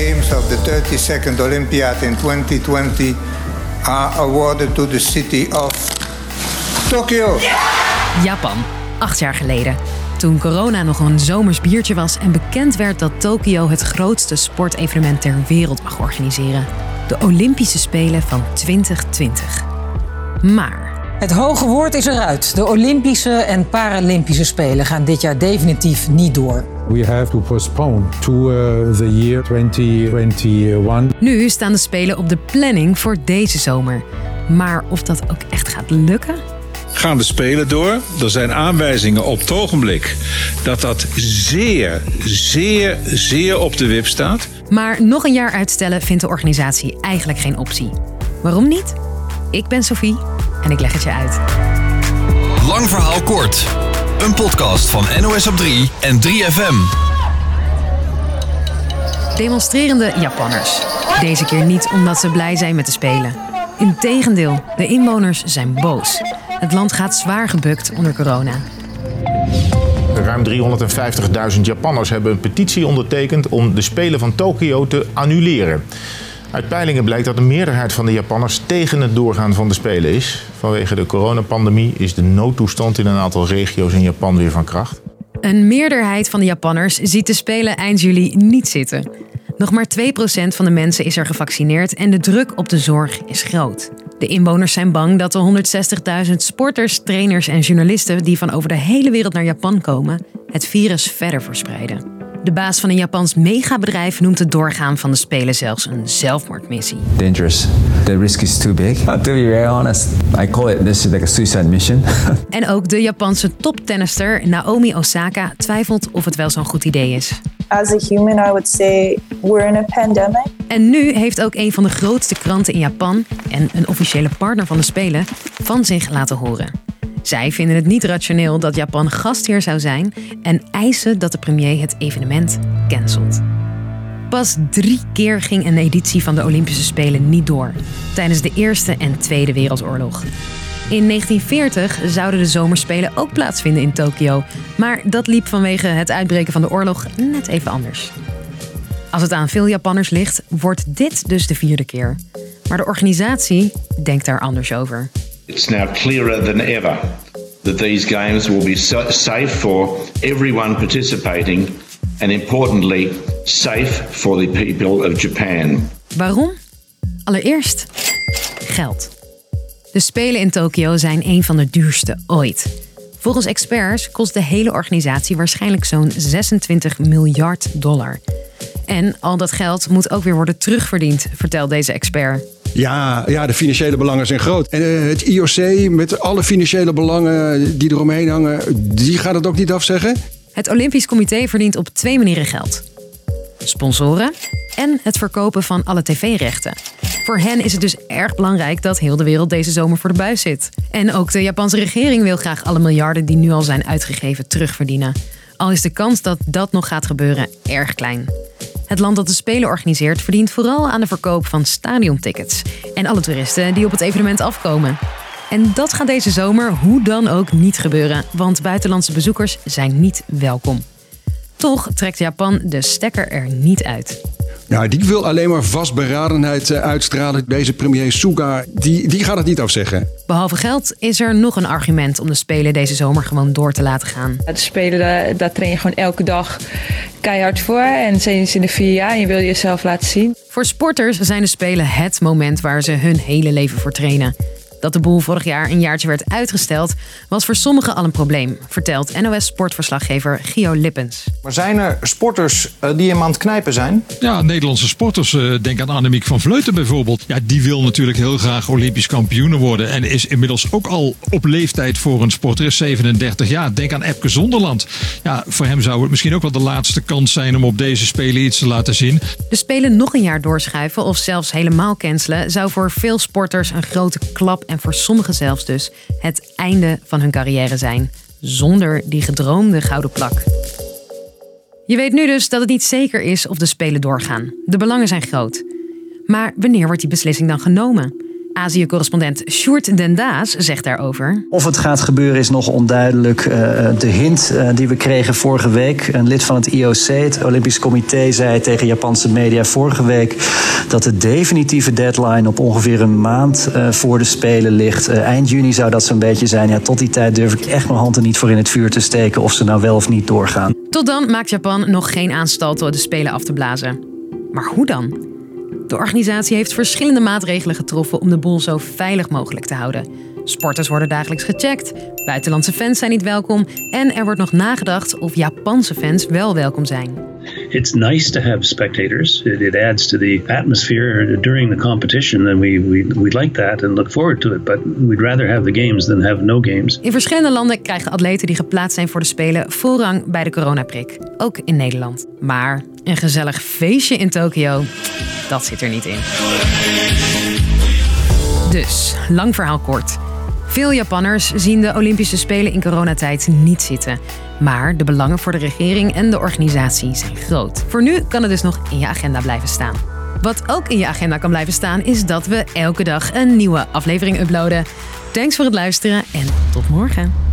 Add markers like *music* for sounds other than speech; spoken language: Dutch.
Games of the 32nd Olympiad in 2020 are awarded to the city of Tokyo. Japan, acht jaar geleden. Toen corona nog een zomers biertje was en bekend werd dat Tokio het grootste sportevenement ter wereld mag organiseren. De Olympische Spelen van 2020. Maar Het hoge woord is eruit. De Olympische en Paralympische Spelen gaan dit jaar definitief niet door. We have to postpone to uh, the year 2021. nu staan de Spelen op de planning voor deze zomer. Maar of dat ook echt gaat lukken? gaan de Spelen door. Er zijn aanwijzingen op het ogenblik dat dat zeer, zeer, zeer op de wip staat. Maar nog een jaar uitstellen vindt de organisatie eigenlijk geen optie. Waarom niet? Ik ben Sophie en ik leg het je uit. Lang verhaal kort. Een podcast van NOS op 3 en 3FM. Demonstrerende Japanners. Deze keer niet omdat ze blij zijn met de Spelen. Integendeel, de inwoners zijn boos. Het land gaat zwaar gebukt onder corona. Ruim 350.000 Japanners hebben een petitie ondertekend om de Spelen van Tokio te annuleren. Uit peilingen blijkt dat de meerderheid van de Japanners tegen het doorgaan van de Spelen is. Vanwege de coronapandemie is de noodtoestand in een aantal regio's in Japan weer van kracht. Een meerderheid van de Japanners ziet de Spelen eind juli niet zitten. Nog maar 2% van de mensen is er gevaccineerd en de druk op de zorg is groot. De inwoners zijn bang dat de 160.000 sporters, trainers en journalisten die van over de hele wereld naar Japan komen, het virus verder verspreiden. De baas van een Japans megabedrijf noemt het doorgaan van de Spelen zelfs een zelfmoordmissie. dangerous. The risk is too big. *laughs* to be very honest, I call it this is like a suicide mission. *laughs* En ook de Japanse toptennister Naomi Osaka twijfelt of het wel zo'n goed idee is. As a human, I would say we're in a pandemic. En nu heeft ook een van de grootste kranten in Japan en een officiële partner van de Spelen van zich laten horen. Zij vinden het niet rationeel dat Japan gastheer zou zijn en eisen dat de premier het evenement cancelt. Pas drie keer ging een editie van de Olympische Spelen niet door, tijdens de Eerste en Tweede Wereldoorlog. In 1940 zouden de zomerspelen ook plaatsvinden in Tokio, maar dat liep vanwege het uitbreken van de oorlog net even anders. Als het aan veel Japanners ligt, wordt dit dus de vierde keer. Maar de organisatie denkt daar anders over. It's now clearer than ever that these games will be sa- safe for everyone participating and importantly, safe for the people of Japan. Waarom? Allereerst geld. De Spelen in Tokio zijn een van de duurste ooit. Volgens experts kost de hele organisatie waarschijnlijk zo'n 26 miljard dollar. En al dat geld moet ook weer worden terugverdiend, vertelt deze expert. Ja, ja, de financiële belangen zijn groot. En eh, het IOC met alle financiële belangen die eromheen hangen, die gaat het ook niet afzeggen? Het Olympisch Comité verdient op twee manieren geld: sponsoren en het verkopen van alle tv-rechten. Voor hen is het dus erg belangrijk dat heel de wereld deze zomer voor de buis zit. En ook de Japanse regering wil graag alle miljarden die nu al zijn uitgegeven terugverdienen. Al is de kans dat dat nog gaat gebeuren erg klein. Het land dat de Spelen organiseert verdient vooral aan de verkoop van stadiontickets en alle toeristen die op het evenement afkomen. En dat gaat deze zomer hoe dan ook niet gebeuren, want buitenlandse bezoekers zijn niet welkom. Toch trekt Japan de stekker er niet uit. Ja, die wil alleen maar vastberadenheid eh, uitstralen. Deze premier Suga, die, die gaat het niet afzeggen. Behalve geld is er nog een argument om de Spelen deze zomer gewoon door te laten gaan. De spelen, daar, daar train je gewoon elke dag keihard voor. En sinds in de vier jaar je wil jezelf laten zien. Voor sporters zijn de Spelen het moment waar ze hun hele leven voor trainen. Dat de boel vorig jaar een jaartje werd uitgesteld, was voor sommigen al een probleem, vertelt NOS-sportverslaggever Gio Lippens. Maar zijn er sporters eh, die hem aan het knijpen zijn? Ja, Nederlandse sporters. eh, denk aan Annemiek van Vleuten bijvoorbeeld. Ja, die wil natuurlijk heel graag Olympisch kampioen worden. En is inmiddels ook al op leeftijd voor een sporter. Is 37 jaar. Denk aan Epke Zonderland. Ja, voor hem zou het misschien ook wel de laatste kans zijn om op deze Spelen iets te laten zien. De Spelen nog een jaar doorschuiven of zelfs helemaal cancelen zou voor veel sporters een grote klap en voor sommigen zelfs dus het einde van hun carrière zijn. Zonder die gedroomde gouden plak. Je weet nu dus dat het niet zeker is of de Spelen doorgaan. De belangen zijn groot. Maar wanneer wordt die beslissing dan genomen? Azië-correspondent Sjoerd Dendaas zegt daarover. Of het gaat gebeuren is nog onduidelijk. Uh, de hint uh, die we kregen vorige week, een lid van het IOC, het Olympisch Comité, zei tegen Japanse media vorige week dat de definitieve deadline op ongeveer een maand uh, voor de Spelen ligt. eind juni zou dat zo'n beetje zijn. Ja, tot die tijd durf ik echt mijn hand er niet voor in het vuur te steken of ze nou wel of niet doorgaan. Tot dan maakt Japan nog geen aanstalten de Spelen af te blazen. Maar hoe dan? De organisatie heeft verschillende maatregelen getroffen om de boel zo veilig mogelijk te houden. Sporters worden dagelijks gecheckt, buitenlandse fans zijn niet welkom en er wordt nog nagedacht of Japanse fans wel welkom zijn. It's nice to have spectators. It, it adds to the atmosphere during the competition, and we, we, we like that and look forward to it. But we'd rather have the games than have no games. In verschillende landen krijgen atleten die geplaatst zijn voor de Spelen voorrang bij de coronaprik. Ook in Nederland. Maar een gezellig feestje in Tokio, dat zit er niet in. Dus, lang verhaal kort. Veel Japanners zien de Olympische Spelen in coronatijd niet zitten. Maar de belangen voor de regering en de organisatie zijn groot. Voor nu kan het dus nog in je agenda blijven staan. Wat ook in je agenda kan blijven staan, is dat we elke dag een nieuwe aflevering uploaden. Thanks voor het luisteren en tot morgen.